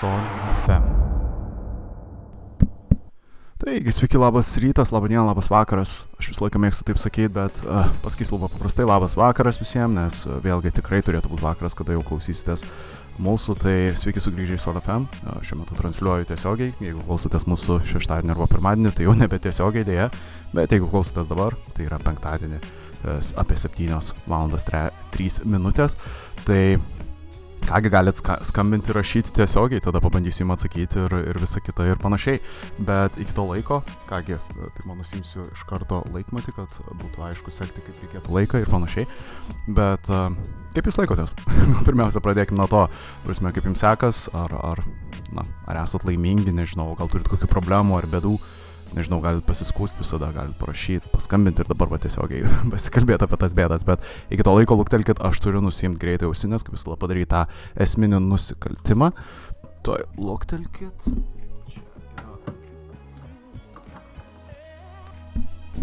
Son FM. Taigi, sveiki, labas rytas, laba diena, labas vakaras. Aš visą laiką mėgstu taip sakyti, bet uh, pasakysiu labai paprastai labas vakaras visiems, nes uh, vėlgi tikrai turėtų būti vakaras, kada jau klausysitės mūsų. Tai sveiki sugrįžę į Son FM. Uh, šiuo metu transliuoju tiesiogiai. Jeigu klausotės mūsų šeštadienį arba pirmadienį, tai jau nebe tiesiogiai dėja. Bet jeigu klausotės dabar, tai yra penktadienį apie 7 valandas 3 minutės. Tai Kągi galit ska skambinti, rašyti tiesiogiai, tada pabandysiu jums atsakyti ir, ir visa kita ir panašiai. Bet iki to laiko, kągi, tai man nusimsiu iš karto laikmatį, kad būtų aišku sekti, kaip reikėtų laiką ir panašiai. Bet kaip jūs laikotės? Pirmiausia, pradėkime nuo to, prasme, kaip jums sekas, ar, ar, na, ar esat laimingi, nežinau, gal turit kokių problemų ar bėdų. Uh, nežinau, galit pasiskūsti visada, galit parašyti, paskambinti ir dabar va tiesiogiai pasikalbėti apie tas bėdas, bet iki to laiko luktelkit, aš turiu nusimti greitai ausinės, kaip visada padaryti tą esminį nusikaltimą. Tuoj luktelkit.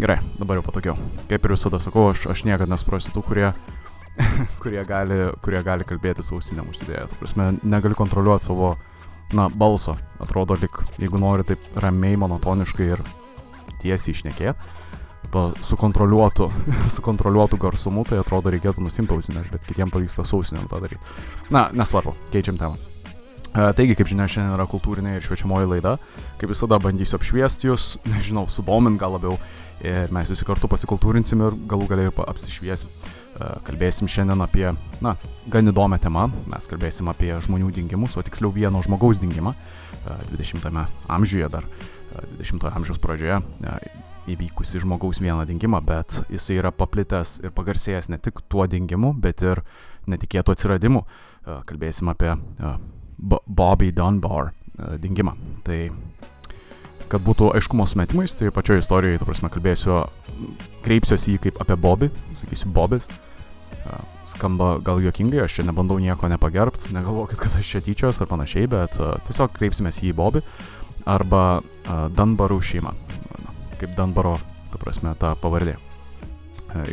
Gerai, dabar jau patogiau. Kaip ir visada sakau, aš, aš niekada nesuprasiu tų, kurie, kurie, gali, kurie gali kalbėti su ausinėm užsidėję. Prasme, negaliu kontroliuoti savo na, balso. Atrodo, lik, jeigu nori taip ramiai, monotoniškai ir tiesiai išnekėti, to sukontroliuotų, sukontroliuotų garsumu, tai atrodo reikėtų nusimti ausinės, bet kitiems pavyksta sausiniam tą daryti. Na, nesvarbu, keičiam temą. E, taigi, kaip žinia, šiandien yra kultūrinė ir šviečiamoji laida. Kaip visada bandysiu apšviesti jūs, nežinau, sudomint gal labiau. Ir mes visi kartu pasikultūrinsim ir galų galiai apsišviesim. E, kalbėsim šiandien apie, na, gan įdomią temą. Mes kalbėsim apie žmonių dingimus, o tiksliau vieno žmogaus dingimą 20-ame amžiuje dar, 20-ojo amžiaus pradžioje e, įvykusi žmogaus vieną dingimą, bet jisai yra paplitęs ir pagarsėjęs ne tik tuo dingimu, bet ir netikėtų atsiradimu. E, kalbėsim apie Bobby Dunbar dingimą. Tai kad būtų aiškumo sumetimais, tai pačioje istorijoje, tu prasme, kalbėsiu, kreipsiuosi jį kaip apie Bobby, sakysiu Bobis. Skamba gal juokingai, aš čia nebandau nieko nepagerbti, negalvokit, kad aš čia tyčios ar panašiai, bet tiesiog kreipsimės į Bobby arba Danbarų šeimą. Kaip Danbaro, ta prasme, ta pavardė.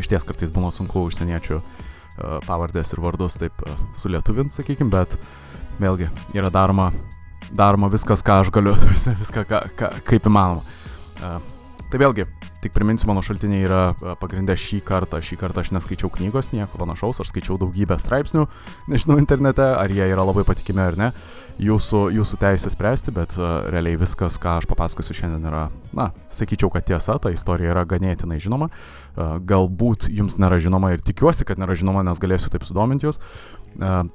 Iš ties kartais būna sunku užsieniečių pavardės ir vardus taip sulietuvinti, sakykim, bet vėlgi yra daroma daroma viskas, ką aš galiu, viską, ką, ką, kaip įmanoma. Uh, tai vėlgi, tik priminsiu, mano šaltiniai yra pagrindę šį kartą. Šį kartą aš neskaičiau knygos, nieko panašaus, aš skaičiau daugybę straipsnių, nežinau internete, ar jie yra labai patikimi ar ne. Jūsų, jūsų teisė spręsti, bet uh, realiai viskas, ką aš papasakosiu šiandien yra, na, sakyčiau, kad tiesa, ta istorija yra ganėtinai žinoma. Uh, galbūt jums nėra žinoma ir tikiuosi, kad nėra žinoma, nes galėsiu taip sudominti jūs. Uh,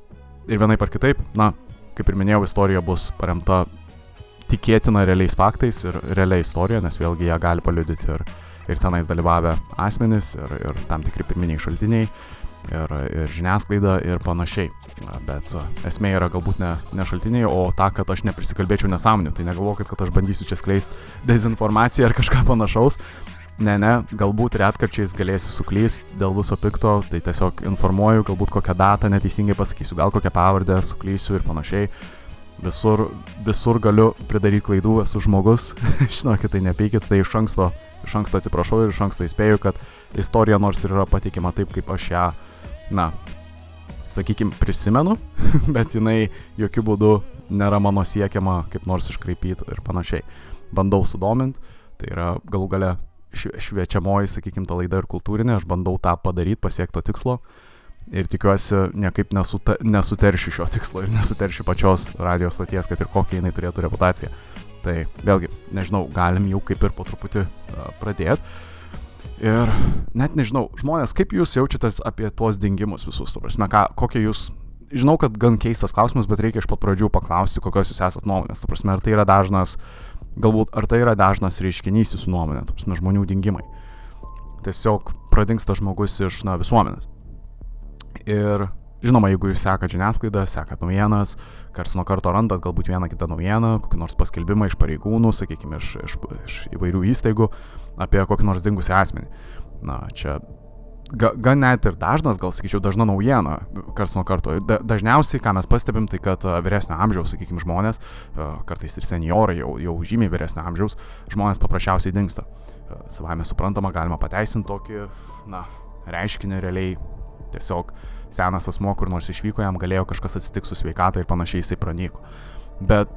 ir vienaip ar kitaip, na, kaip ir minėjau, istorija bus paremta tikėtina realiais faktais ir realia istorija, nes vėlgi ją gali paliudyti ir, ir tenais dalyvavę asmenys, ir, ir tam tikri pirminiai šaltiniai, ir, ir žiniasklaida ir panašiai. Bet esmė yra galbūt ne, ne šaltiniai, o ta, kad aš neprisikalbėčiau nesąmonių. Tai negalvokit, kad aš bandysiu čia skleisti dezinformaciją ar kažką panašaus. Ne, ne, galbūt retkarčiais galėsiu suklysti dėl viso pikto, tai tiesiog informuoju, galbūt kokią datą neteisingai pasakysiu, gal kokią pavardę suklysiu ir panašiai. Visur, visur galiu pridaryti klaidų, esu žmogus, žinokit, tai nepykit, tai iš anksto, iš anksto atsiprašau ir iš anksto įspėju, kad istorija nors ir yra patikima taip, kaip aš ją, na, sakykime, prisimenu, bet jinai jokių būdų nėra mano siekiama kaip nors iškraipyti ir panašiai. Bandau sudominti, tai yra galų gale šviečiamoji, sakykime, ta laida ir kultūrinė, aš bandau tą padaryti, pasiekti to tikslo ir tikiuosi niekaip nesuta, nesuteršiu šio tikslo ir nesuteršiu pačios radijos stoties, kad ir kokią jinai turėtų reputaciją. Tai vėlgi, nežinau, galim jau kaip ir po truputį uh, pradėti. Ir net nežinau, žmonės, kaip jūs jaučiatės apie tuos dingimus visus, tu prasme, ką, kokie jūs žinau, kad gan keistas klausimas, bet reikia iš pat pradžių paklausti, kokios jūs esat nuomonės. Ta prasme, ar tai yra dažnas Galbūt ar tai yra dažnas reiškinys jūsų nuomonė, tarpsime, žmonių dingimai. Tiesiog pradingsta žmogus iš na, visuomenės. Ir žinoma, jeigu jūs sekat žiniasklaidą, sekat naujienas, kars nuo karto randat galbūt vieną kitą naujieną, kokį nors paskelbimą iš pareigūnų, sakykime, iš, iš, iš įvairių įstaigų apie kokį nors dingusią asmenį. Na, čia ga, gan net ir dažnas, gal sakyčiau, dažna naujiena, kars nuo karto. Da, dažniausiai, ką mes pastebim, tai kad vyresnio amžiaus, sakykime, žmonės, kartais ir seniorai, jau, jau žymiai vyresnio amžiaus, žmonės paprasčiausiai dinksta. Savame suprantama, galima pateisinti tokį, na, reiškinį realiai. Tiesiog senas asmo, kur nors išvyko, jam galėjo kažkas atsitikti su sveikata ir panašiai jisai pranyko. Bet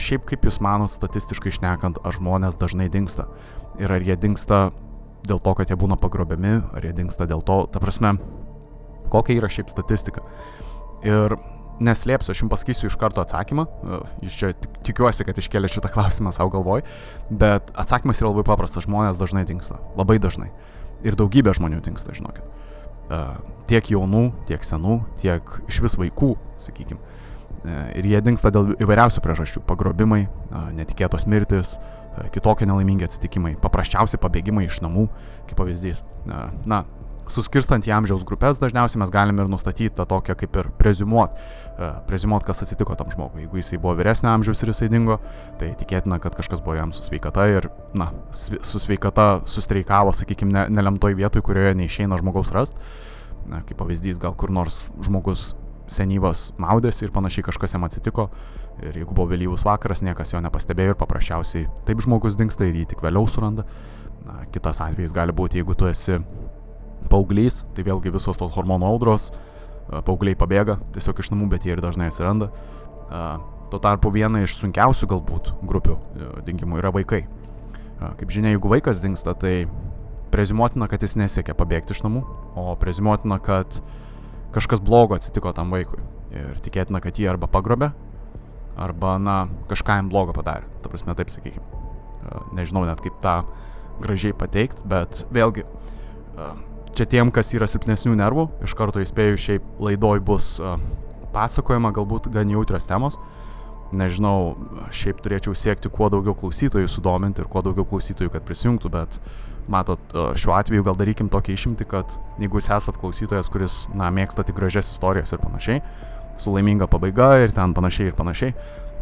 šiaip kaip jūs manot, statistiškai išnekant, ar žmonės dažnai dinksta? Ir ar jie dinksta dėl to, kad jie būna pagrobiami, ar jie dinksta dėl to, ta prasme, kokia yra šiaip statistika. Ir neslėpsiu, aš jums pasakysiu iš karto atsakymą, jūs čia tikiuosi, kad iškėlė šitą klausimą savo galvoj, bet atsakymas yra labai paprastas, žmonės dažnai dinksta, labai dažnai. Ir daugybė žmonių dinksta, žinokit. Tiek jaunų, tiek senų, tiek iš vis vaikų, sakykime. Ir jie dinksta dėl įvairiausių priežasčių - pagrobimai, netikėtos mirtis, kitokie nelaimingi atsitikimai, paprasčiausi pabėgimai iš namų, kaip pavyzdys. Na, suskirstant į amžiaus grupės, dažniausiai mes galime ir nustatyti tą tokią kaip ir prezumuot, prezumuot, kas atsitiko tam žmogui. Jeigu jisai buvo vyresnio amžiaus ir jisai dingo, tai tikėtina, kad kažkas buvo jam su sveikata ir, na, su sveikata sustreikavo, sakykime, ne, nelemtoj vietoj, kurioje neišeina žmogaus rast. Na, kaip pavyzdys, gal kur nors žmogus senyvas maudėsi ir panašiai kažkas jam atsitiko. Ir jeigu buvo vėlyvus vakaras, niekas jo nepastebėjo ir paprasčiausiai taip žmogus dinksta ir jį tik vėliau suranda. Na, kitas atvejis gali būti, jeigu tu esi paauglys, tai vėlgi visos tos hormonų audros, paaugliai pabėga tiesiog iš namų, bet jie ir dažnai atsiranda. Tuo tarpu viena iš sunkiausių galbūt grupių dingimų yra vaikai. Kaip žinia, jeigu vaikas dingsta, tai prezumuotina, kad jis nesiekia pabėgti iš namų, o prezumuotina, kad kažkas blogo atsitiko tam vaikui. Ir tikėtina, kad jį arba pagrobė, arba, na, kažką jam blogo padarė. Ta prasme, taip sakykime. Nežinau net kaip tą gražiai pateikti, bet vėlgi, čia tiem, kas yra silpnesnių nervų, iš karto įspėju, šiaip laidoj bus pasakojama galbūt gan jautrios temos. Nežinau, šiaip turėčiau siekti kuo daugiau klausytojų sudominti ir kuo daugiau klausytojų, kad prisijungtų, bet matot, šiuo atveju gal darykim tokią išimtį, kad jeigu jūs esat klausytojas, kuris, na, mėgsta tik gražias istorijas ir panašiai, su laiminga pabaiga ir ten panašiai ir panašiai,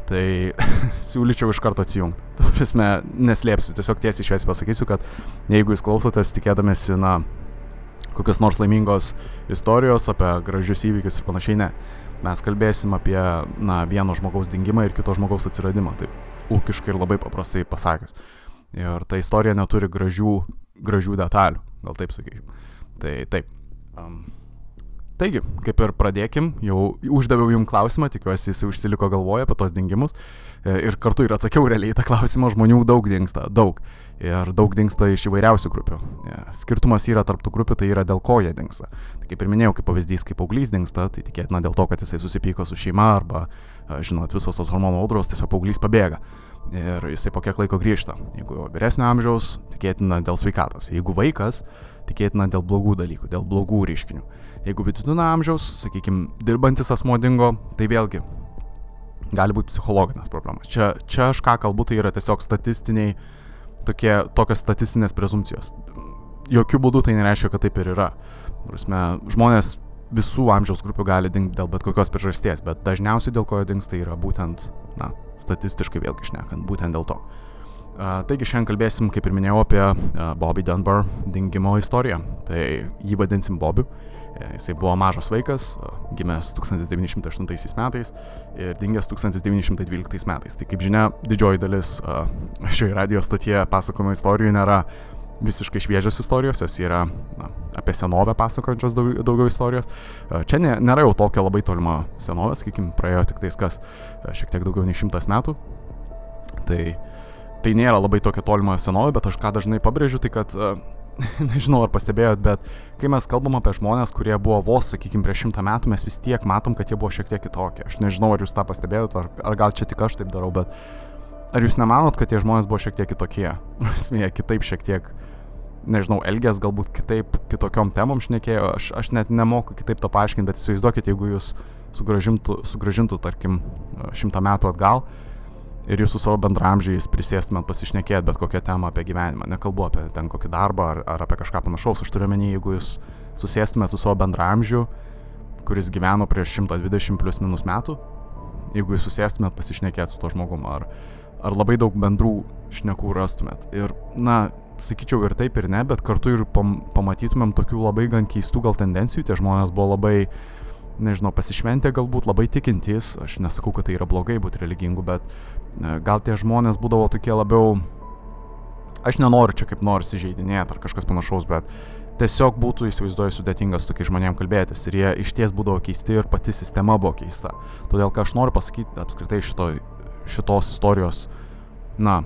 tai siūlyčiau iš karto atsijungti. Tu prasme, neslėpsiu, tiesiog tiesiai šviesiai pasakysiu, kad jeigu jūs klausotės tikėdamėsi, na, kokios nors laimingos istorijos apie gražius įvykius ir panašiai, ne. Mes kalbėsim apie, na, vieno žmogaus dingimą ir kito žmogaus atsiradimą, taip ūkiškai ir labai paprastai pasakius. Ir ta istorija neturi gražių, gražių detalių, gal taip sakykime. Tai taip. Um, taigi, kaip ir pradėkim, jau uždaviau jums klausimą, tikiuosi jis užsiliko galvoje apie tos dingimus. E, ir kartu ir atsakiau realiai tą klausimą, žmonių daug dingsta, daug. Ir daug dingsta iš įvairiausių grupių. E, skirtumas yra tarptų grupių, tai yra dėl ko jie dingsta. Tai kaip ir minėjau, kaip pavyzdys, kaip paauglys dingsta, tai tikėtina dėl to, kad jisai susipyko su šeima arba, e, žinot, visos tos hormonų audros, tiesiog paauglys pabėga ir jisai po kiek laiko grįžta. Jeigu vyresnio amžiaus, tikėtina dėl sveikatos. Jeigu vaikas, tikėtina dėl blogų dalykų, dėl blogų reiškinių. Jeigu vidutinio amžiaus, sakykime, dirbantis asmo dingo, tai vėlgi gali būti psichologinės problemos. Čia, čia aš ką kalbu, tai yra tiesiog statistiniai, tokie, tokios statistinės prezumcijos. Jokių būdų tai nereiškia, kad taip ir yra. Prasme, žmonės visų amžiaus grupių gali dingti dėl bet kokios priežasties, bet dažniausiai dėl ko jie dingsta yra būtent, na, statistiškai vėlgi išnekant, būtent dėl to. Taigi šiandien kalbėsim, kaip ir minėjau, apie Bobby Dunbar dingimo istoriją. Tai jį vadinsim Bobiu. E, jisai buvo mažas vaikas, gimęs 1908 metais ir dingęs 1912 metais. Tai kaip žinia, didžioji dalis šioje radio stotyje pasakojimo istorijų nėra visiškai šviežios istorijos, jos yra na, apie senovę pasakojančios daug, daugiau istorijos. Čia ne, nėra jau tokia labai tolima senovė, sakykime, praėjo tik tais kas šiek tiek daugiau nei šimtas metų. Tai, tai nėra labai tokia tolima senovė, bet aš ką dažnai pabrėžiu, tai kad, nežinau ar pastebėjot, bet kai mes kalbam apie žmonės, kurie buvo vos, sakykime, prieš šimtą metų, mes vis tiek matom, kad jie buvo šiek tiek kitokie. Aš nežinau, ar jūs tą pastebėjot, ar, ar gal čia tik aš taip darau, bet ar jūs nemanot, kad tie žmonės buvo šiek tiek kitokie? Jie kitaip šiek tiek nežinau, elgės galbūt kitaip, kitokiom temom šnekėjo, aš, aš net nemoku kitaip to paaiškinti, bet įsivaizduokit, jeigu jūs sugražintų, sugražintų, tarkim, šimtą metų atgal ir jūs su savo bendramžiais prisėstumėt pasišnekėti bet kokią temą apie gyvenimą, nekalbu apie ten kokį darbą ar, ar apie kažką panašaus, aš turiu menį, jeigu jūs susėstumėt su savo bendramžiu, kuris gyveno prieš 120 plus minus metų, jeigu jūs susėstumėt pasišnekėti su to žmogumu, ar, ar labai daug bendrų šnekų rastumėt. Ir, na, sakyčiau ir taip ir ne, bet kartu ir pam, pamatytumėm tokių labai gan keistų gal tendencijų, tie žmonės buvo labai, nežinau, pasišventę galbūt, labai tikintys, aš nesakau, kad tai yra blogai būti religingų, bet e, gal tie žmonės būdavo tokie labiau, aš nenoriu čia kaip nors įžeidinėti ar kažkas panašaus, bet tiesiog būtų įsivaizduoju sudėtinga su tokiais žmonėm kalbėtis. Ir jie iš ties būdavo keisti ir pati sistema buvo keista. Todėl, ką aš noriu pasakyti apskritai šito, šitos istorijos, na,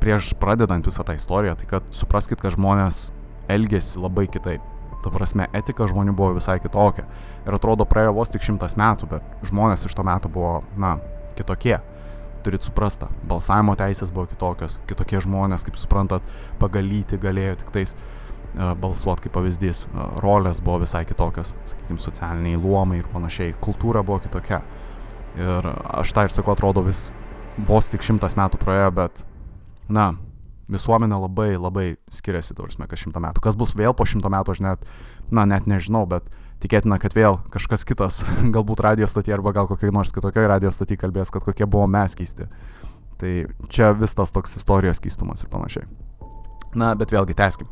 prieš pradedant visą tą istoriją, tai kad supraskite, kad žmonės elgėsi labai kitaip. Ta prasme, etika žmonių buvo visai kitokia. Ir atrodo, praėjo vos tik šimtas metų, bet žmonės iš to metų buvo, na, kitokie. Turit suprastą, balsavimo teisės buvo kitokios, kitokie žmonės, kaip suprantat, pagalyti galėjo tik tais uh, balsuoti kaip pavyzdys, uh, rolės buvo visai kitokios, sakykime, socialiniai luomai ir panašiai, kultūra buvo kitokia. Ir aš tą ir sakau, atrodo, vis vos tik šimtas metų praėjo, bet na, visuomenė labai labai skiriasi, tarsi, kas šimtą metų. Kas bus vėl po šimto metų, aš net, na, net nežinau, bet tikėtina, kad vėl kažkas kitas, galbūt radio stotį arba gal kokiai nors kitokiai radio stotį kalbės, kad kokie buvo mes keisti. Tai čia vis tas toks istorijos keistumas ir panašiai. Na, bet vėlgi, teskim.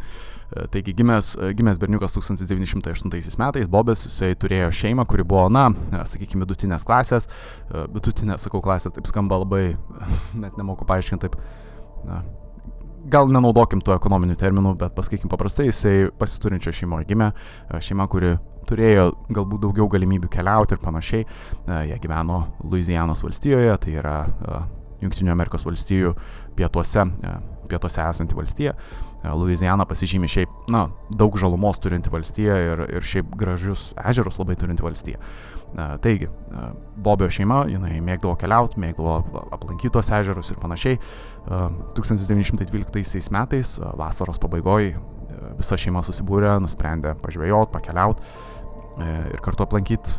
E, taigi gimęs, gimęs berniukas 1908 metais, Bobas, jisai turėjo šeimą, kuri buvo, na, sakykime, vidutinės klasės. E, vidutinės, sakau, klasės, taip skamba labai, net nemoku paaiškinti taip na, gal nenaudokim tų ekonominių terminų, bet pasakykim paprastai, jisai pasiturinčio šeimoje gimė, e, šeima, kuri turėjo galbūt daugiau galimybių keliauti ir panašiai. E, jie gyveno Louisianos valstijoje, tai yra e, Junktinių Amerikos valstijų pietuose, pietuose esanti valstija. Louisiana pasižymi šiaip, na, daug žalumos turinti valstija ir, ir šiaip gražius ežerus labai turinti valstija. Taigi, Bobio šeima, jinai mėgdavo keliauti, mėgdavo aplankyti tos ežerus ir panašiai. 1912 metais, vasaros pabaigoje, visa šeima susibūrė, nusprendė pažvėjoti, pakeliauti e, ir kartu aplankyti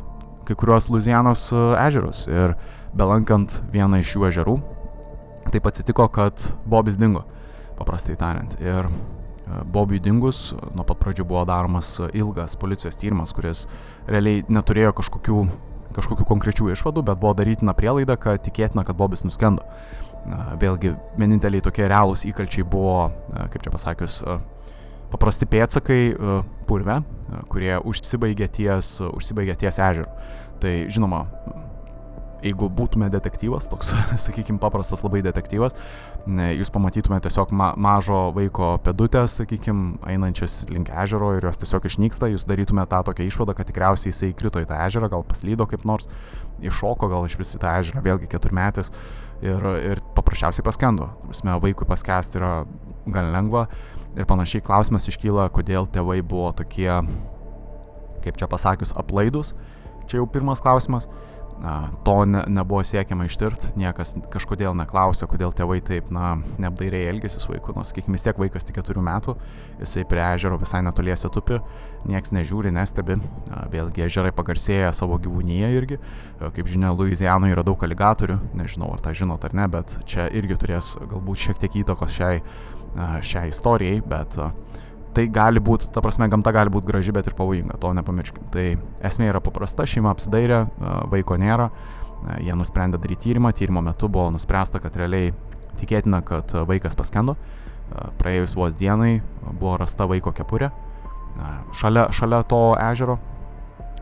kai kuriuos Luzianos ežerus. Ir belankant vieną iš šių ežerų, taip atsitiko, kad Bobis dingo, paprastai tariant. Ir Bobiui dingus nuo pat pradžių buvo daromas ilgas policijos tyrimas, kuris realiai neturėjo kažkokių, kažkokių konkrečių išvadų, bet buvo darytina prielaida, kad tikėtina, kad Bobis nuskendo. Vėlgi, vieninteliai tokie realūs įkalčiai buvo, kaip čia pasakius, paprasti pėtsakai purve, kurie užsibaigė ties, užsibaigė ties ežeru. Tai žinoma, jeigu būtume detektyvas, toks, sakykime, paprastas labai detektyvas, jūs pamatytumėte tiesiog ma mažo vaiko pedutės, sakykime, einančias link ežero ir jos tiesiog išnyksta, jūs darytumėte tą tokią išvadą, kad tikriausiai jisai krito į tą ežerą, gal paslydo kaip nors, iššoko gal iš visi tą ežerą, vėlgi keturmetis ir, ir paprasčiausiai paskendo. Visme, vaikui paskesti yra gan lengva ir panašiai klausimas iškyla, kodėl tėvai buvo tokie, kaip čia pasakius, aplaidus. Čia jau pirmas klausimas na, to ne, nebuvo siekiama ištirti, niekas kažkodėl neklausė, kodėl tėvai taip, na, neapdairiai elgėsi su vaiku, nors, sakykime, vis tiek vaikas tik keturių metų, jisai prie ežero visai netoliese tupi, nieks nežiūri, nestebi, vėlgi ežerai pagarsėja savo gyvūnyje irgi, kaip žinia, Luizianoje yra daug aligatorių, nežinau ar tą žinot ar ne, bet čia irgi turės galbūt šiek tiek įtakos šiai, šiai istorijai, bet uh, tai gali būti, ta prasme, gamta gali būti graži, bet ir pavojinga, to nepamirškim. Tai esmė yra paprasta, šeima apsidairė, vaiko nėra, jie nusprendė daryti tyrimą, tyrimo metu buvo nuspręsta, kad realiai tikėtina, kad vaikas paskendo, praėjus vos dienai buvo rasta vaiko kepurė šalia, šalia to ežero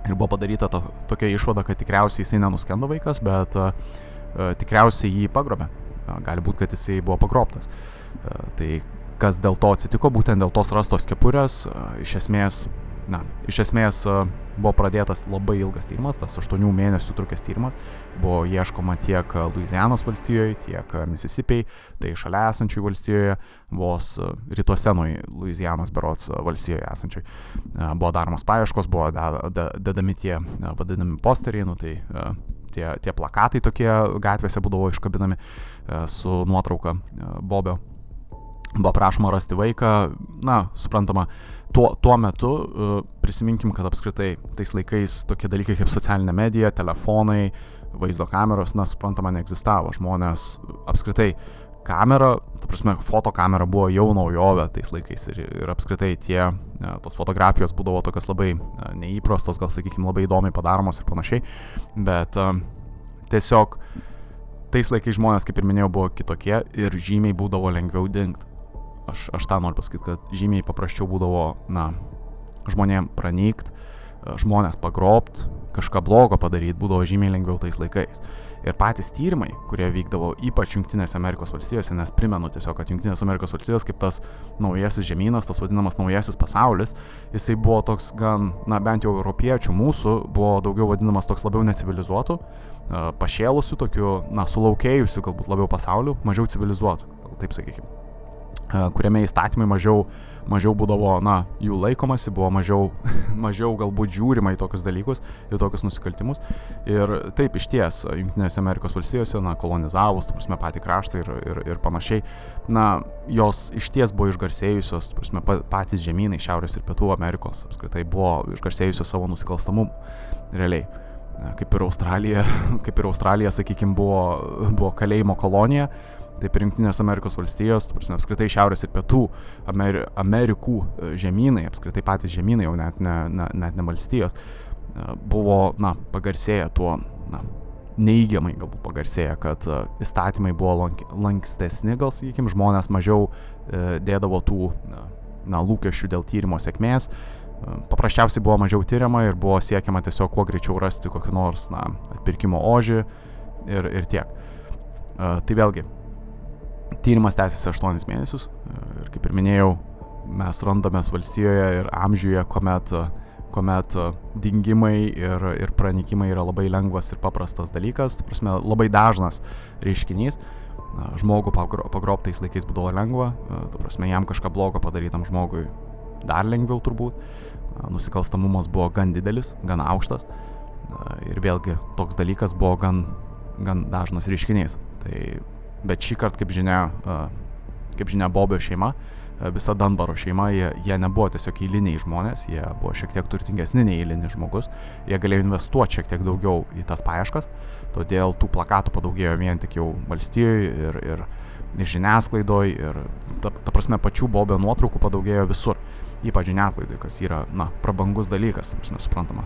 ir buvo padaryta to, tokia išvada, kad tikriausiai jisai nenuskendo vaikas, bet tikriausiai jį pagrobė. Gali būti, kad jisai buvo pagrobtas. Tai kas dėl to atsitiko, būtent dėl tos rastos kepurės, iš esmės, na, iš esmės buvo pradėtas labai ilgas tyrimas, tas 8 mėnesių trukęs tyrimas, buvo ieškoma tiek Louisianos valstijoje, tiek Mississippi, tai šalia esančioj valstijoje, vos rytuose nuo Louisianos berots valstijoje esančioj. Buvo daromos paieškos, buvo dedami tie vadinami posteriai, nu tai tie, tie plakatai tokie gatvėse būdavo iškabinami su nuotrauka Bobio buvo prašoma rasti vaiką, na, suprantama, tuo, tuo metu uh, prisiminkim, kad apskritai tais laikais tokie dalykai kaip socialinė medija, telefonai, vaizdo kameros, na, suprantama, neegzistavo. Žmonės apskritai kamera, ta prasme, fotokamera buvo jau naujovė tais laikais ir, ir apskritai tie, ne, tos fotografijos būdavo tokios labai ne, neįprastos, gal sakykime, labai įdomiai padaromos ir panašiai, bet tiesiog tais laikais žmonės, kaip ir minėjau, buvo kitokie ir žymiai būdavo lengviau dingti. Aš, aš tą noriu pasakyti, kad žymiai paprasčiau būdavo, na, žmonėm pranykt, žmonės pagrobt, kažką blogo padaryti būdavo žymiai lengviau tais laikais. Ir patys tyrimai, kurie vykdavo ypač Junktinėse Amerikos valstijose, nes primenu tiesiog, kad Junktinės Amerikos valstijos kaip tas naujasis žemynas, tas vadinamas naujasis pasaulis, jisai buvo toks gan, na bent jau europiečių mūsų, buvo daugiau vadinamas toks labiau necivilizuotų, pašėlusių, tokių, na, sulaukėjusių galbūt labiau pasaulių, mažiau civilizuotų, taip sakykime kuriame įstatymai mažiau, mažiau būdavo, na, jų laikomasi, buvo mažiau, mažiau galbūt žiūrima į tokius dalykus, į tokius nusikaltimus. Ir taip iš ties, Junktinėse Amerikos valstijose, na, kolonizavus, ta prasme, patį kraštą ir, ir, ir panašiai, na, jos iš ties buvo išgarsėjusios, ta prasme, patys žemynai Šiaurės ir Pietų Amerikos apskritai buvo išgarsėjusios savo nusikalstamumu, realiai kaip ir Australija, kaip ir Australija, sakykime, buvo, buvo kalėjimo kolonija, taip ir Junktinės Amerikos valstijos, prasme, apskritai Šiaurės ir Pietų Ameri Amerikų e, žemynai, apskritai patys žemynai, jau net ne, ne, net ne valstijos, e, buvo, na, pagarsėję tuo, na, neįgiamai galbūt pagarsėję, kad e, įstatymai buvo lank, lankstesni, gal sakykime, žmonės mažiau dėdavo tų, na, lūkesčių dėl tyrimo sėkmės, paprasčiausiai buvo mažiau tyriama ir buvo siekiama tiesiog kuo greičiau rasti kokį nors, na, atpirkimo ožį ir, ir tiek. Tai vėlgi, Tyrimas tęsiasi 8 mėnesius ir kaip ir minėjau, mes randamės valstijoje ir amžiuje, kuomet, kuomet dingimai ir, ir pranikimai yra labai lengvas ir paprastas dalykas, prasme, labai dažnas reiškinys. Žmogų pagrobtais laikais būdavo lengva, prasme, jam kažką blogo padarytam žmogui dar lengviau turbūt. Nusikalstamumas buvo gan didelis, gan aukštas ir vėlgi toks dalykas buvo gan, gan dažnas reiškinys. Tai bet šį kartą, kaip žinia, kaip žinia, Bobio šeima, visa Danbaro šeima, jie, jie nebuvo tiesiog eiliniai žmonės, jie buvo šiek tiek turtingesni nei eilinis žmogus, jie galėjo investuoti šiek tiek daugiau į tas paieškas, todėl tų plakatų padaugėjo vien tik jau valstijoje ir, ir, ir žiniasklaidoje, ir ta, ta prasme pačių Bobio nuotraukų padaugėjo visur, ypač žiniasklaidoje, kas yra, na, prabangus dalykas, prasme, suprantama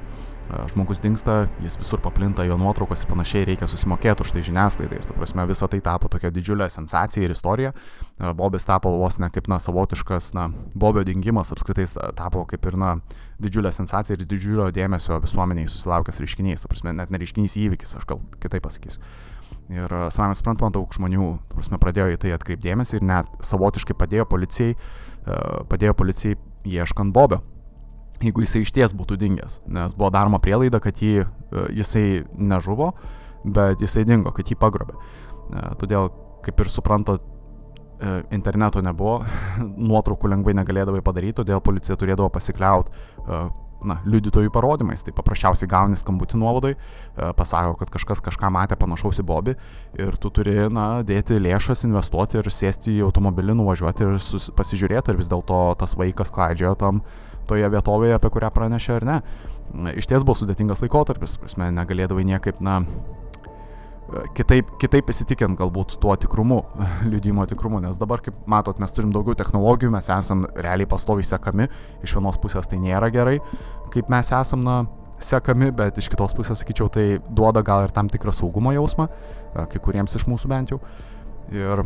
žmogus dinksta, jis visur paplinta, jo nuotraukos ir panašiai, reikia susimokėti už tai žiniasklaidai. Ir, ta prasme, visa tai tapo tokia didžiulė sensacija ir istorija. Bobis tapo vos ne kaip, na, savotiškas, na, Bobio dingimas apskritai tapo kaip ir, na, didžiulė sensacija ir didžiulio dėmesio visuomeniai susilaukęs reiškinys. Ta prasme, net ne reiškinys įvykis, aš gal kitaip pasakysiu. Ir savame suprantama, daug žmonių, prasme, pradėjo į tai atkreipdėmėsi ir net savotiškai padėjo policijai, padėjo policijai ieškant Bobio jeigu jisai išties būtų dingęs, nes buvo daroma prielaida, kad jį, e, jisai nežuvo, bet jisai dingo, kad jį pagrobė. E, todėl, kaip ir suprantat, e, interneto nebuvo, nuotraukų lengvai negalėdavai padaryti, todėl policija turėdavo pasikliaut na, liudytojų parodymais. Tai paprasčiausiai gauni skambutį nuovadai, pasako, kad kažkas kažką matė panašaus į Bobį ir tu turi, na, dėti lėšas, investuoti ir sėsti į automobilį, nuvažiuoti ir pasižiūrėti, ar vis dėlto tas vaikas klaidžiojo tam uh, toje vietovėje, apie kurią pranešė ar ne. Iš ties buvo sudėtingas laikotarpis, prasme, negalėdavai niekaip, na, kitaip, kitaip įsitikint galbūt tuo tikrumu, liudimo tikrumu, nes dabar, kaip matot, mes turim daugiau technologijų, mes esam realiai pastoviai sekami, iš vienos pusės tai nėra gerai, kaip mes esam, na, sekami, bet iš kitos pusės, sakyčiau, tai duoda gal ir tam tikrą saugumo jausmą, kai kuriems iš mūsų bent jau. Ir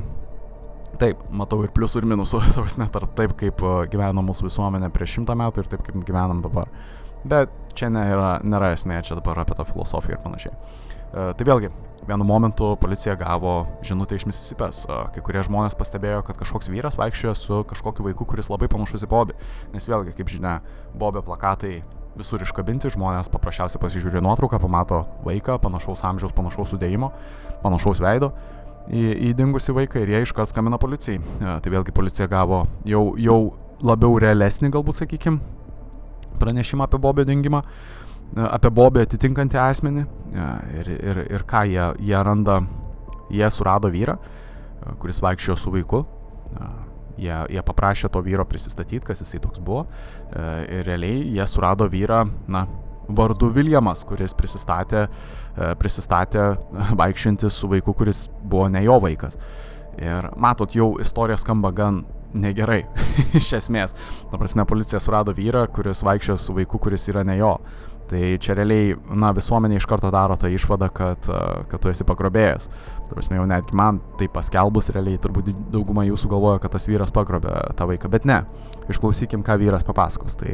Taip, matau ir pliusų ir minusų, tarsi tarp taip, kaip gyveno mūsų visuomenė prieš šimtą metų ir taip, kaip gyvenam dabar. Bet čia nėra, nėra esmė, čia dabar apie tą filosofiją ir panašiai. E, tai vėlgi, vienu momentu policija gavo žinutę iš Mississipės. E, kai kurie žmonės pastebėjo, kad kažkoks vyras vaikščiojo su kažkokiu vaiku, kuris labai panašus į Bobį. Nes vėlgi, kaip žinia, Bobio plakatai visur iškabinti, žmonės paprasčiausiai pasižiūrė nuotrauką, pamato vaiką panašaus amžiaus, panašaus sudėjimo, panašaus veido į, į dingusi vaiką ir jie iškart skambina policijai. Ja, tai vėlgi policija gavo jau, jau labiau realesnį, galbūt sakykim, pranešimą apie Bobio dingimą, apie Bobį atitinkantį asmenį ja, ir, ir, ir ką jie, jie randa, jie surado vyrą, kuris vaikščiojo su vaiku. Ja, jie, jie paprašė to vyro prisistatyti, kas jisai toks buvo. Ir realiai jie surado vyrą, na, vardu Viljamas, kuris prisistatė, e, prisistatė vaikščiantis su vaiku, kuris buvo ne jo vaikas. Ir matot, jau istorija skamba gan negerai, iš esmės. Ta prasme, policija surado vyrą, kuris vaikščiojo su vaiku, kuris yra ne jo. Tai čia realiai, na, visuomenė iš karto daro tą išvadą, kad, e, kad tu esi pagrobėjęs. Prasme, jau netgi man tai paskelbus, realiai turbūt dauguma jūsų galvoja, kad tas vyras pagrobė tą vaiką, bet ne. Išklausykim, ką vyras papasakos. Tai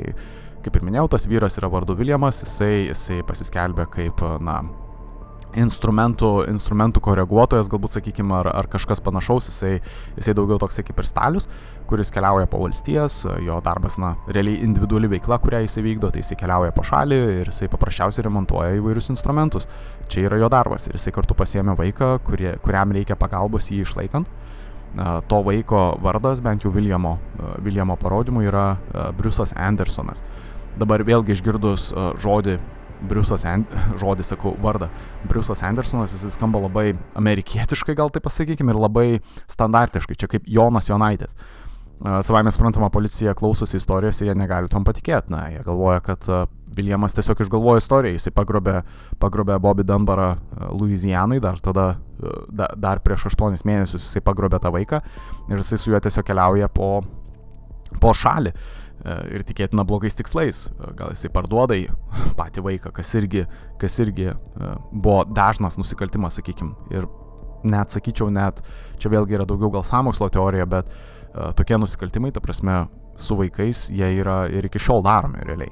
Kaip ir minėjau, tas vyras yra vardu Viljamas, jisai, jisai pasiskelbė kaip, na, instrumentų, instrumentų koreguotojas, galbūt sakykime, ar, ar kažkas panašaus, jisai, jisai daugiau toksai kaip ir stalius, kuris keliauja po valstijas, jo darbas, na, realiai individuali veikla, kurią jisai vykdo, tai jisai keliauja po šalį ir jisai paprasčiausiai remontuoja įvairius instrumentus. Čia yra jo darbas ir jisai kartu pasiemė vaiką, kurie, kuriam reikia pagalbos jį išlaikant. To vaiko vardas, bent jau Viljamo, Viljamo parodymų, yra Briusas Andersonas. Dabar vėlgi išgirdus žodį Briusas, And žodį sakau, vardą. Briusas Andersonas, jis skamba labai amerikietiškai, gal taip pasakykime, ir labai standartiškai, čia kaip Jonas Jonaitis. Savai mes suprantama, policija klausosi istorijos ir jie negali tom patikėti. Na, jie galvoja, kad Viljamas tiesiog išgalvojo istoriją, jisai pagrobė, pagrobė Bobby Dunbarą Louisianai, dar tada, da, dar prieš aštuonis mėnesius jisai pagrobė tą vaiką ir jisai su juo tiesiog keliauja po, po šalį. E, ir tikėtina blogais tikslais. E, gal jisai parduoda į patį vaiką, kas irgi, kas irgi e, buvo dažnas nusikaltimas, sakykim. Ir net sakyčiau, net čia vėlgi yra daugiau gal samokslo teorija, bet tokie nusikaltimai, ta prasme, su vaikais jie yra ir iki šiol daromi realiai.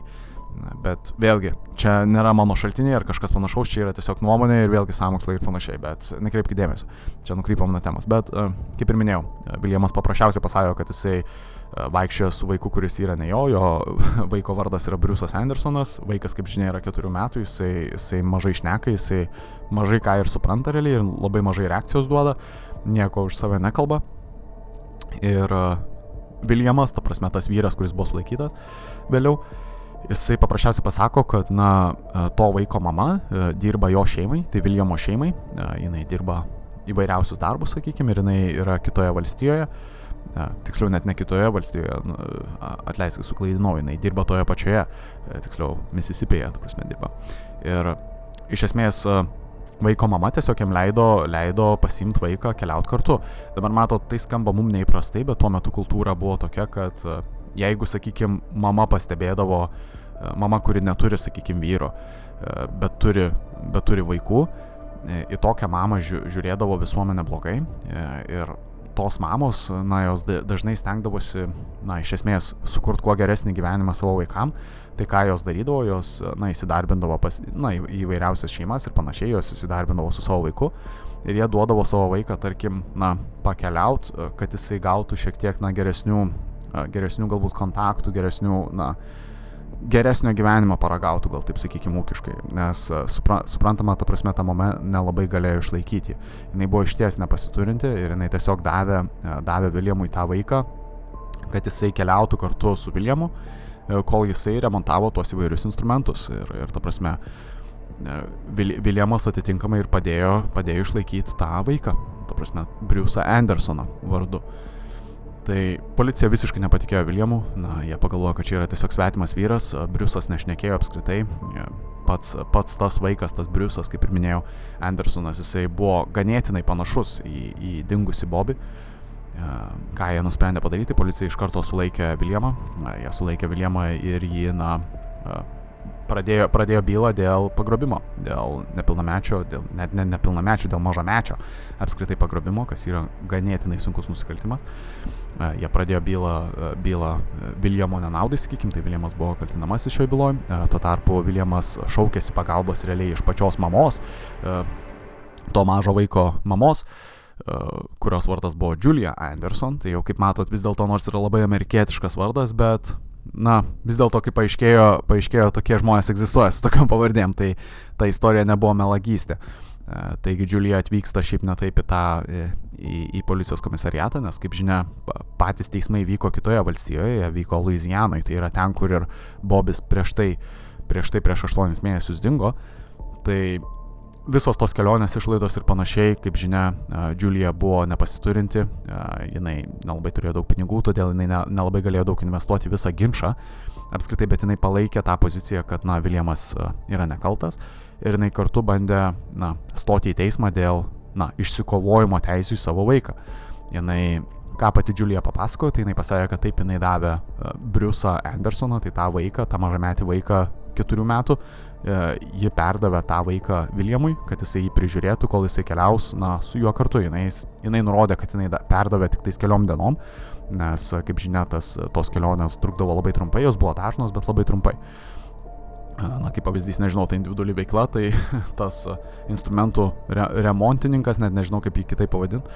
Bet vėlgi, čia nėra mano šaltiniai ar kažkas panašaus, čia yra tiesiog nuomonė ir vėlgi samokslai ir panašiai, bet nekreipkite dėmesio, čia nukrypom nuo temos. Bet, kaip ir minėjau, Viljamas paprasčiausiai pasakė, kad jisai vaikščioja su vaiku, kuris yra ne jo, jo vaiko vardas yra Briusas Andersonas, vaikas, kaip žinia, yra keturių metų, jisai, jisai mažai šneka, jisai mažai ką ir supranta realiai ir labai mažai reakcijos duoda, nieko už save nekalba. Ir Viljamas, ta prasme tas vyras, kuris buvo sulaikytas vėliau, jisai paprasčiausiai pasako, kad, na, to vaiko mama dirba jo šeimai, tai Viljamo šeimai, jinai dirba įvairiausius darbus, sakykime, ir jinai yra kitoje valstijoje Ja, tiksliau, net ne kitoje valstijoje, nu, atleisk, suklaidinau, jinai dirba toje pačioje, e, tiksliau, Mississipėje, tu prasme, dirba. Ir iš esmės vaiko mama tiesiog jam leido, leido pasimti vaiką, keliauti kartu. Dabar mato, tai skamba mum neįprastai, bet tuo metu kultūra buvo tokia, kad e, jeigu, sakykime, mama pastebėdavo, e, mama, kuri neturi, sakykime, vyro, bet turi, bet turi vaikų, į tokią mamą žiūrėdavo visuomenė blogai ir tos mamos, na, jos dažnai stengdavosi, na, iš esmės sukurti kuo geresnį gyvenimą savo vaikam. Tai ką jos darydavo, jos, na, įsidarbindavo pas, na, įvairiausias šeimas ir panašiai, jos įsidarbindavo su savo vaiku ir jie duodavo savo vaiką, tarkim, na, pakeliaut, kad jisai gautų šiek tiek, na, geresnių, geresnių galbūt kontaktų, geresnių, na, geresnio gyvenimo paragautų, gal taip sakykime, ūkiškai, nes e, supra, suprantama, ta prasme, ta mama nelabai galėjo išlaikyti. Jis buvo išties nepasiturinti ir jinai tiesiog davė, e, davė Viljamui tą vaiką, kad jisai keliautų kartu su Viljamu, e, kol jisai remontavo tuos įvairius instrumentus. Ir, ir ta prasme, Viljamas atitinkamai ir padėjo, padėjo išlaikyti tą vaiką, ta prasme, Briusą Andersoną vardu. Tai policija visiškai nepatikėjo Viljamu, na, jie pagalvojo, kad čia yra tiesiog svetimas vyras, Briusas nešnekėjo apskritai, pats, pats tas vaikas, tas Briusas, kaip ir minėjau, Andersonas, jisai buvo ganėtinai panašus į, į dingusi Bobį. Ką jie nusprendė padaryti, policija iš karto sulaikė Viljamą, jie sulaikė Viljamą ir jį, na, pradėjo, pradėjo bylą dėl pagrobimo, dėl nepilnamečio, dėl, net ne nepilnamečio, dėl mažamečio apskritai pagrobimo, kas yra ganėtinai sunkus nusikaltimas. Uh, jie pradėjo bylą, uh, bylą uh, Viljamo nenaudai, sakykim, tai Viljamas buvo kaltinamasis šioje byloje. Tuo tarpu Viljamas šaukėsi pagalbos realiai iš pačios mamos, to mažo vaiko mamos kurios vardas buvo Julia Anderson, tai jau kaip matot vis dėlto nors yra labai amerikietiškas vardas, bet na, vis dėlto, kaip paaiškėjo, paaiškėjo, tokie žmonės egzistuoja su tokiam pavardėm, tai ta istorija nebuvo melagystė. E, taigi Džiulija atvyksta šiaip netaip į tą, į, į policijos komisariatą, nes, kaip žinia, patys teismai vyko kitoje valstijoje, vyko Louisianoje, tai yra ten, kur ir Bobis prieš tai, prieš tai prieš aštuonis mėnesius dingo. Tai visos tos kelionės išlaidos ir panašiai, kaip žinia, Julia buvo nepasiturinti, jinai nelabai turėjo daug pinigų, todėl jinai nelabai galėjo daug investuoti visą ginčą, apskritai, bet jinai palaikė tą poziciją, kad, na, Viljamas yra nekaltas ir jinai kartu bandė, na, stoti į teismą dėl, na, išsikovojimo teisų į savo vaiką. Jinai ką pati Julia papasakojo, tai jinai pasakė, kad taip jinai davė Briusą Andersoną, tai tą vaiką, tą mažametį vaiką keturių metų, e, ji perdavė tą vaiką Viljamui, kad jisai jį prižiūrėtų, kol jisai keliaus na, su juo kartu. Jinai, jinai nurodė, kad jinai perdavė tik tais keliom dienom, nes, kaip žinia, tas, tos kelionės trukdavo labai trumpai, jos buvo dažnos, bet labai trumpai. Na, kaip pavyzdys, nežinau, tai individuali veikla, tai tas instrumentų re remontininkas, net nežinau, kaip jį kitaip pavadinti,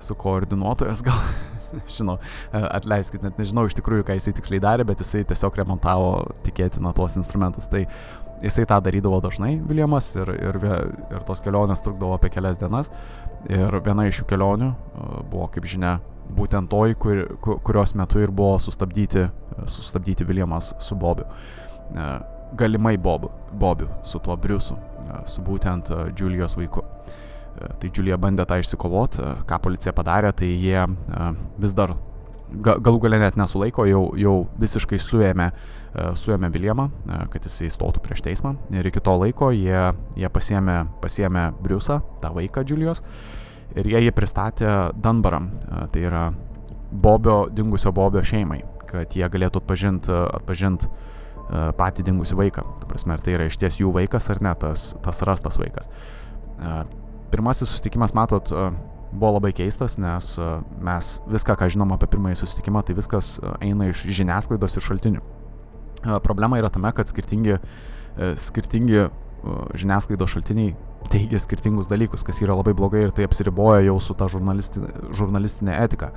su koordinuotojas gal, žinau, atleiskit, net nežinau iš tikrųjų, ką jisai tiksliai darė, bet jisai tiesiog remontavo tikėtina tuos instrumentus. Tai jisai tą darydavo dažnai, Viljamas, ir, ir, ir tos kelionės trukdavo apie kelias dienas. Ir viena iš šių kelionių buvo, kaip žinia, būtent toji, kur, kurios metu ir buvo sustabdyti, sustabdyti Viljamas su Bobiu. Galimai Bobu, Bobiu, su tuo Briusu, su būtent Julijos vaiku. Tai Julija bandė tą išsikovoti, ką policija padarė, tai jie vis dar galų galę net nesulaiko, jau, jau visiškai suėmė, suėmė Viljamą, kad jisai įstotų prieš teismą. Ir iki to laiko jie, jie pasiemė, pasiemė Briusą, tą vaiką Julijos, ir jie jį pristatė Dunbaram, tai yra Bobio, dingusio Bobio šeimai, kad jie galėtų atpažinti atpažint patį dingusį vaiką. Ta prasme, ar tai yra iš ties jų vaikas ar ne, tas, tas rastas vaikas pirmasis susitikimas, matot, e, buvo labai keistas, nes e, mes viską, ką žinom apie pirmąjį susitikimą, tai viskas e, eina iš žiniasklaidos ir šaltinių. Problema yra tame, kad skirtingi, skirtingi žiniasklaidos šaltiniai teigia skirtingus dalykus, kas yra labai blogai ir tai apsiriboja jau su ta žurnalistinė, žurnalistinė etika.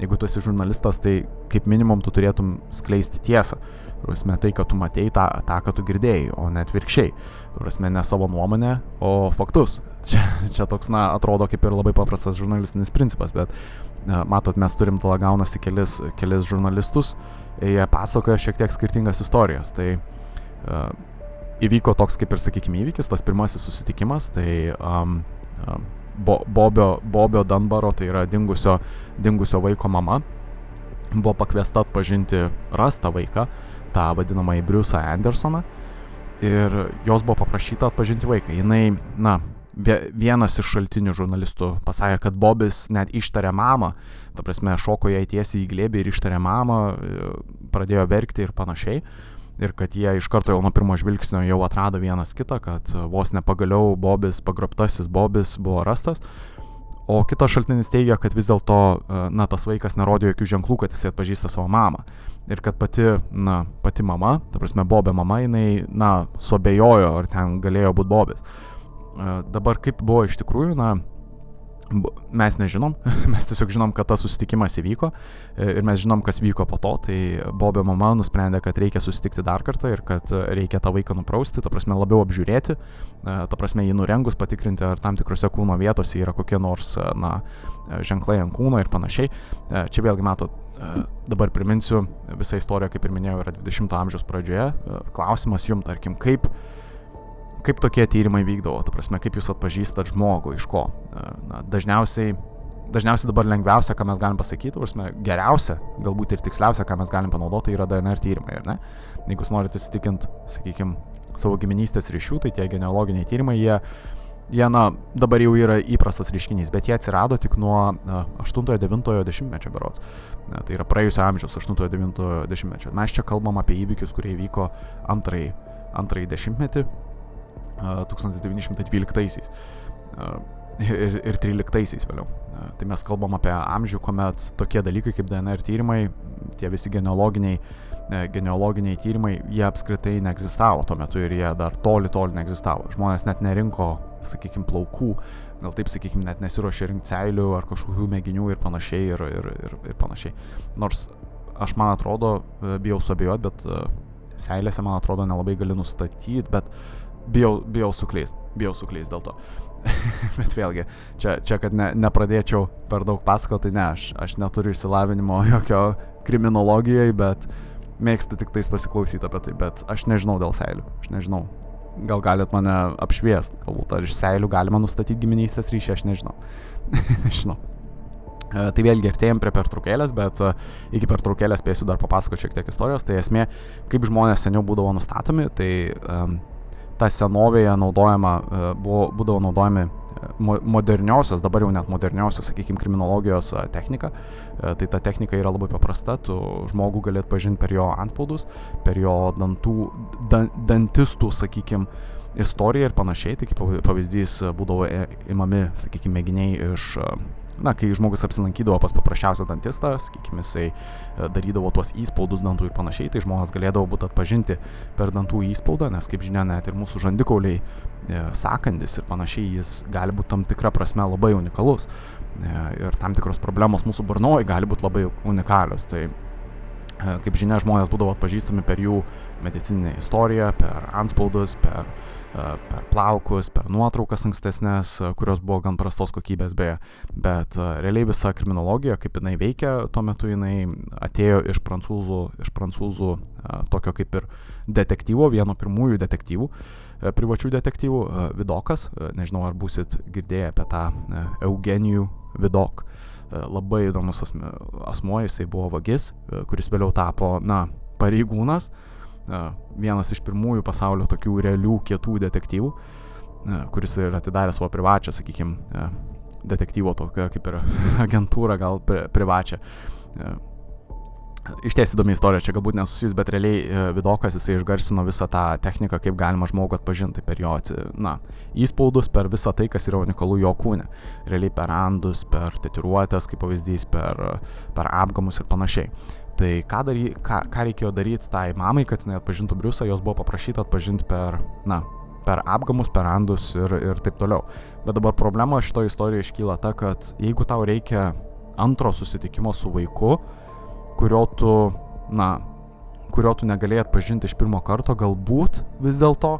Jeigu tu esi žurnalistas, tai kaip minimum tu turėtum skleisti tiesą. Prasme, tai, kad tu matei tą, tą, ką tu girdėjai, o net virkščiai. Prasme, ne savo nuomonę, o faktus. Čia, čia toks, na, atrodo kaip ir labai paprastas žurnalistinis principas, bet matot, mes turim tada gaunasi kelis, kelis žurnalistus, jie pasakoja šiek tiek skirtingas istorijas. Tai uh, įvyko toks kaip ir, sakykime, įvykis, tas pirmasis susitikimas, tai um, um, Bo, Bobio, Bobio Dunbaro, tai yra dingusio, dingusio vaiko mama, buvo pakviesta atpažinti rastą vaiką, tą vadinamąjį Briusą Andersoną, ir jos buvo paprašyta atpažinti vaiką. Jinai, na, vienas iš šaltinių žurnalistų pasakė, kad Bobis net ištarė mamą, ta prasme, šoko jai tiesiai į glėbį ir ištarė mamą, pradėjo verkti ir panašiai. Ir kad jie iš karto jau nuo pirmo žvilgsnio jau atrado vienas kitą, kad vos nepagaliau Bobis, pagrobtasis Bobis buvo rastas. O kitas šaltinis teigia, kad vis dėlto, na, tas vaikas nerodė jokių ženklų, kad jisai atpažįsta savo mamą. Ir kad pati, na, pati mama, ta prasme, Bobė mama, jinai, na, suabejojo, ar ten galėjo būti Bobis. Dabar kaip buvo iš tikrųjų, na, mes nežinom, mes tiesiog žinom, kad tas susitikimas įvyko e, ir mes žinom, kas vyko po to, tai Bobio mama nusprendė, kad reikia susitikti dar kartą ir kad reikia tą vaiką nuprausti, ta prasme labiau apžiūrėti, e, ta prasme jį nurengus patikrinti, ar tam tikrose kūno vietose yra kokie nors, e, na, ženklai ant kūno ir panašiai. Čia vėlgi matot, dabar priminsiu, visa istorija, kaip ir minėjau, yra 20-ojo amžiaus pradžioje. Klausimas jums, tarkim, kaip kaip tokie tyrimai vykdavo, ta prasme, kaip jūs atpažįstat žmogų, iš ko. Na, dažniausiai, dažniausiai dabar lengviausia, ką mes galim pasakyti, prasme, geriausia, galbūt ir tiksliausia, ką mes galim panaudoti, yra DNR tyrimai, ar ne? Jeigu jūs norite įsitikinti, sakykime, savo giminystės ryšių, tai tie genealoginiai tyrimai, jie, jie, na, dabar jau yra įprastas reiškinys, bet jie atsirado tik nuo 8-9 dešimtmečio berots. Na, tai yra praėjusio amžiaus 8-9 dešimtmečio. Mes čia kalbam apie įvykius, kurie įvyko antrąjį, antrąjį dešimtmetį, 1912-aisiais ir, ir 13-aisiais vėliau. Tai mes kalbam apie amžių, kuomet tokie dalykai kaip DNR tyrimai, tie visi genealoginiai, e, genealoginiai tyrimai, jie apskritai neegzistavo tuo metu ir jie dar toli, toli neegzistavo. Žmonės net nerinko, sakykime, plaukų, gal taip, sakykime, net nesiuošė rinkti seilių ar kažkokių mėginių ir panašiai ir, ir, ir, ir panašiai. Nors aš man atrodo, bijau suabejoti, bet e, seilėse man atrodo nelabai gali nustatyti, bet bijau, bijau suklyst, bijau suklyst dėl to. Bet vėlgi, čia, čia kad ne, nepradėčiau per daug pasakoti, tai ne, aš, aš neturiu išsilavinimo jokio kriminologijai, bet mėgstu tik tais pasiklausyti apie tai, bet aš nežinau dėl seilių, aš nežinau. Gal galit mane apšviest, galbūt ar iš seilių galima nustatyti giminystės ryšį, aš nežinau. nežinau. E, tai vėlgi artėjom prie pertraukėlės, bet e, iki pertraukėlės spėsiu dar papasakoti šiek tiek istorijos. Tai esmė, kaip žmonės seniau būdavo nustatomi, tai um, ta senovėje naudojama, e, buvo, būdavo naudojami e, moderniausias, dabar jau net moderniausias, sakykime, kriminologijos e, technika. Tai ta technika yra labai paprasta, tu žmogų galėt pažinti per jo anspaudus, per jo dantų, dan, dantistų, sakykime, istoriją ir panašiai. Tai kaip pavyzdys būdavo imami, sakykime, mėginiai iš, na, kai žmogus apsilankydavo pas paprasčiausią dantistą, sakykime, jisai e, darydavo tuos įspaudus dantų ir panašiai, tai žmonės galėdavo būti atpažinti per dantų įspaudą, nes, kaip žinia, net ir mūsų žandikauliai e, sakandis ir panašiai, jis gali būti tam tikra prasme labai unikalus. E, ir tam tikros problemos mūsų burnoj gali būti labai unikalios. Tai kaip žinia, žmonės būdavo atpažįstami per jų medicininę istoriją, per anspaudus, per uh, per plaukus, per nuotraukas ankstesnės, kurios buvo gan prastos kokybės beje, bet realiai visa kriminologija, kaip jinai veikia, tuo metu jinai atėjo iš prancūzų, iš prancūzų tokio kaip ir detektyvo, vieno pirmųjų detektyvų, privačių detektyvų, Vidokas, nežinau ar busit girdėję apie tą Eugenijų Vidok. Labai įdomus asmuo, jisai buvo vagis, kuris vėliau tapo, na, pareigūnas, vienas iš pirmųjų pasaulio tokių realių kietų detektyvų, kuris ir atidarė savo privačią, sakykime, detektyvo tokią kaip ir agentūrą, gal pri, privačią. Iš ties įdomi istorija, čia galbūt nesusijus, bet realiai Vidokas jisai išgarsino visą tą techniką, kaip galima žmogų atpažinti per jo, na, įspaudus, per visą tai, kas yra unikalu jo kūne. Realiai per randus, per tetiruotės, kaip pavyzdys, per, per apgamus ir panašiai. Tai ką, dary, ką, ką reikėjo daryti tai mamai, kad jinai atpažintų Briusą, jos buvo paprašyta atpažinti per, na, per apgamus, per randus ir, ir taip toliau. Bet dabar problema šito istorijoje iškyla ta, kad jeigu tau reikia antro susitikimo su vaiku, kurio tu, na, kurio tu negalėjai atpažinti iš pirmo karto, galbūt vis dėlto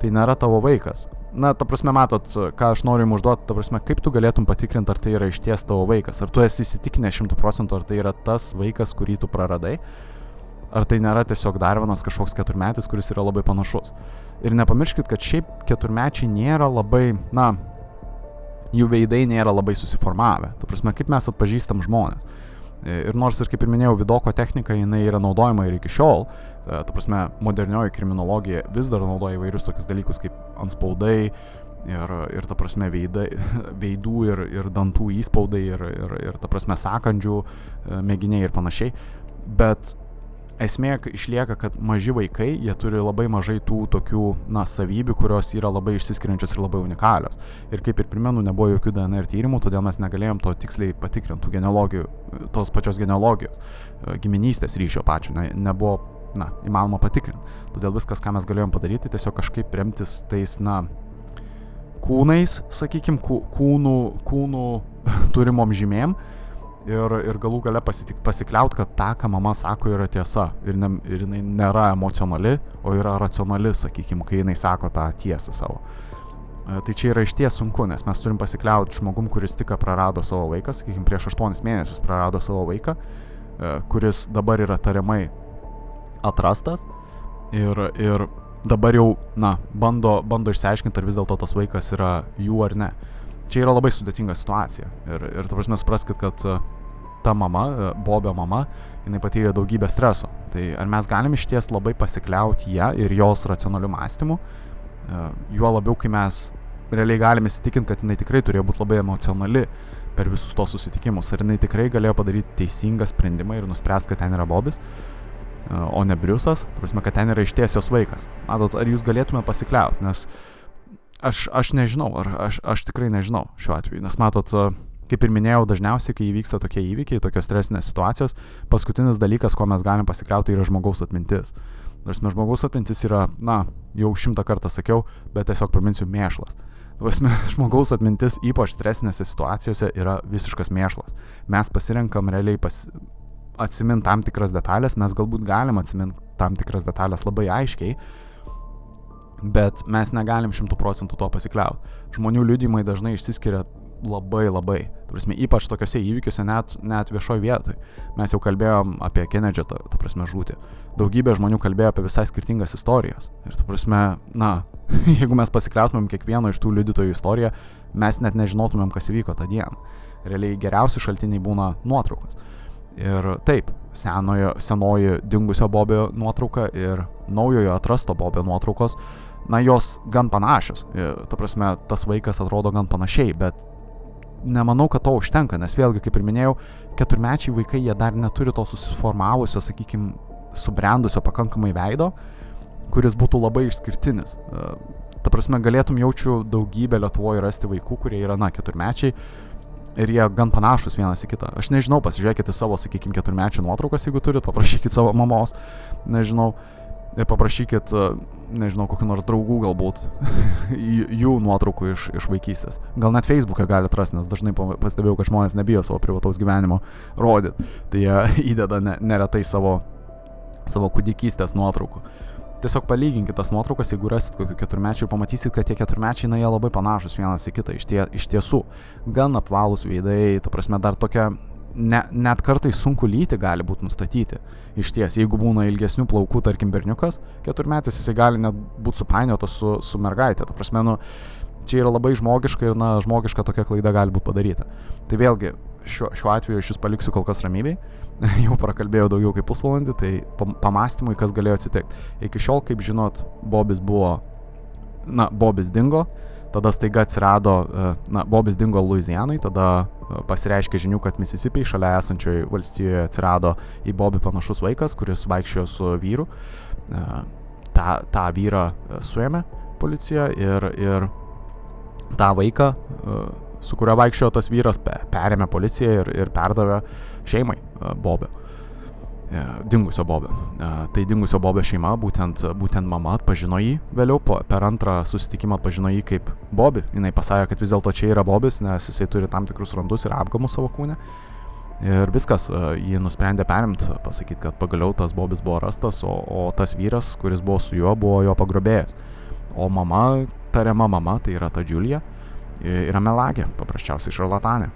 tai nėra tavo vaikas na, ta prasme, matot, ką aš noriu jums užduoti, ta prasme, kaip tu galėtum patikrinti, ar tai yra išties tavo vaikas, ar tu esi įsitikinęs šimtų procentų, ar tai yra tas vaikas, kurį tu praradai, ar tai nėra tiesiog dar vienas kažkoks keturmetis, kuris yra labai panašus. Ir nepamirškit, kad šiaip keturmečiai nėra labai, na, jų veidai nėra labai susiformavę. Ta prasme, kaip mes atpažįstam žmonės. Ir nors ir kaip ir minėjau, vidoko technika jinai yra naudojama ir iki šiol, e, ta prasme, modernioji kriminologija vis dar naudoja įvairius tokius dalykus kaip anspaudai ir, ir ta prasme, veidai, veidų ir, ir dantų įspaudai ir, ir, ir ta prasme, sakandžių e, mėginiai ir panašiai. Bet esmė išlieka, kad maži vaikai, jie turi labai mažai tų tokių, na, savybių, kurios yra labai išsiskiriančios ir labai unikalios. Ir kaip ir primenu, nebuvo jokių DNR tyrimų, todėl mes negalėjom to tiksliai patikrinti, genealogijų, tos pačios genealogijos, e, giminystės ryšio pačio, ne, nebuvo, na, įmanoma patikrinti. Todėl viskas, ką mes galėjom padaryti, tiesiog kažkaip remtis tais, na, kūnais, sakykime, kūnų, kūnų turimom žymėm ir, ir galų gale pasitik, pasikliaut, kad tą, ką mama sako, yra tiesa. Ir, ne, ir jinai nėra emocionali, o yra racionali, sakykime, kai jinai sako tą tiesą savo. E, tai čia yra iš ties sunku, nes mes turim pasikliauti žmogum, kuris tik prarado savo vaiką, sakykime, prieš 8 mėnesius prarado savo vaiką, e, kuris dabar yra tariamai atrastas ir, ir dabar jau, na, bando, bando išsiaiškinti, ar vis dėlto tas vaikas yra jų ar ne čia yra labai sudėtinga situacija. Ir, ir ta prasme, supraskit, kad e, ta mama, e, Bobio mama, jinai patyrė daugybę streso. Tai ar mes galim iš ties labai pasikliauti ją ir jos racionaliu mąstymu, e, juo labiau, kai mes realiai galime įsitikinti, kad jinai tikrai turėjo būti labai emocionali per visus tos susitikimus. Ar jinai tikrai galėjo padaryti teisingą sprendimą ir nuspręsti, kad ten yra Bobis, o ne Briusas, prasme, kad ten yra išties jos vaikas. Matot, ar jūs galėtumėte pasikliauti, nes uh, aš, aš nežinau, ar aš, aš tikrai nežinau šiuo atveju, nes matot, kaip ir minėjau, dažniausiai, kai įvyksta tokie įvykiai, tokios stresinės situacijos, paskutinis dalykas, ko mes galim pasikliauti, yra žmogaus atmintis. Nors žmogaus atmintis yra, na, jau šimtą kartą sakiau, bet tiesiog priminsiu mėšlas. Vasme, žmogaus atmintis, ypač stresinėse situacijose, yra visiškas mėšlas. Mes pasirenkam realiai pas, atsiminti tam tikras detalės, mes galbūt galim atsiminti tam tikras detalės labai aiškiai, bet mes negalim šimtų procentų to pasikliauti. Žmonių liudymai dažnai išsiskiria labai labai. Prasme, ypač tokiuose įvykiuose, net, net viešoje vietoje. Mes jau kalbėjom apie Kenedžio, ta, ta prasme, žūtį. Daugybė žmonių kalbėjo apie visai skirtingas istorijas. Ir, ta prasme, na, jeigu mes pasikliautumėm kiekvieno iš tų liudytojų istoriją, mes net nežinotumėm, kas įvyko tą dieną. Realiai geriausi šaltiniai būna nuotraukos. Ir taip, senojo, senoji dingusio Bobio nuotrauka ir naujojo atrasto Bobio nuotraukos na, jos gan panašios. E, ta prasme, tas vaikas atrodo gan panašiai, bet nemanau, kad to užtenka, nes vėlgi, kaip ir minėjau, keturmečiai vaikai, jie dar neturi to susiformavusio, sakykime, subrendusio pakankamai veido, kuris būtų labai išskirtinis. E, ta prasme, galėtum jaučiu daugybę Lietuvoje rasti vaikų, kurie yra, na, keturmečiai, ir jie gan panašus vienas į kitą. Aš nežinau, pasižiūrėkite savo, sakykime, keturmečių nuotraukas, jeigu turit, paprašykit savo mamos, nežinau, ir paprašykit, e, nežinau, kokiu nors draugų galbūt, jų nuotraukų iš, iš vaikystės. Gal net Facebook'e gali atrasti, nes dažnai pastebėjau, kad žmonės nebijo savo privataus gyvenimo rodyti. Tai jie įdeda neretai savo, savo kūdikystės nuotraukų. Tiesiog palyginkit tas nuotraukas, jeigu rasit kokių keturmečių ir pamatysit, kad tie keturmečiai, na, jie labai panašus vienas į kitą, iš, tie, iš tiesų. Gan apvalūs veidai, ta prasme, dar tokia ne, net kartais sunku lyti gali būti nustatyti. Iš ties, jeigu būna ilgesnių plaukų, tarkim, berniukas, keturmetis jisai gali net būti supainiotas su, su mergaitė. Ta prasme, nu, čia yra labai žmogiška ir, na, žmogiška tokia klaida gali būti padaryta. Tai vėlgi, šiuo, šiuo atveju aš jūs paliksiu kol kas ramybei. Jau prakalbėjau daugiau kaip pusvalandį, tai pamastymui, kas galėjo atsitikti. Iki šiol, kaip žinot, Bobis buvo, na, Bobis dingo, tada staiga atsirado, e, na, Bobis dingo Louisianai, tada e, pasireiškė žinių, kad Mississippi šalia esančioje valstijoje atsirado į Bobį panašus vaikas, kuris vaikščiojo su vyru. E, ta, tą vyrą suėmė policija ir, ir tą vaiką, su kurio vaikščiojo tas vyras, perėmė policija ir, ir perdavė šeimai Bobio. E, dingusio Bobio. E, tai dingusio Bobio šeima, būtent, būtent mama atpažino jį vėliau, po, per antrą susitikimą atpažino jį kaip Bobi. Jis pasakė, kad vis dėlto čia yra Bobis, nes jisai turi tam tikrus randus ir apgamus savo kūne. Ir viskas, e, jį nusprendė perimti, pasakyti, kad pagaliau tas Bobis buvo rastas, o, o tas vyras, kuris buvo su juo, buvo jo pagrobėjęs. O mama, tariama mama, tai yra ta Džiulija, yra melagė, paprasčiausiai šarlatanė.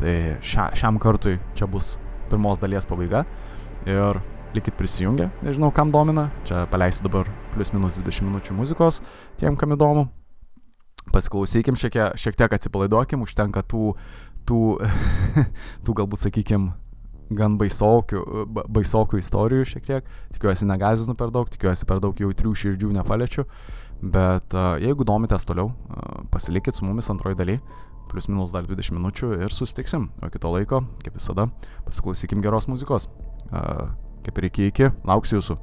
Tai šia, šiam kartui čia bus pirmos dalies pabaiga ir likit prisijungę, nežinau kam domina, čia paleisiu dabar plus minus 20 minučių muzikos, tiem kam įdomu. Pasiklausykim šiek tiek, šiek tiek atsipalaiduokim, užtenka tų, tų, tų galbūt sakykim, gan baisokių, baisokių istorijų šiek tiek. Tikiuosi negazinu per daug, tikiuosi per daug jautrių širdžių nepaliečiu. Bet jeigu domitės toliau, pasilikit su mumis antroji daly, plus minus dar 20 minučių ir susitiksim. O kito laiko, kaip visada, pasiklausykim geros muzikos. Kaip ir iki iki, lauksiu jūsų.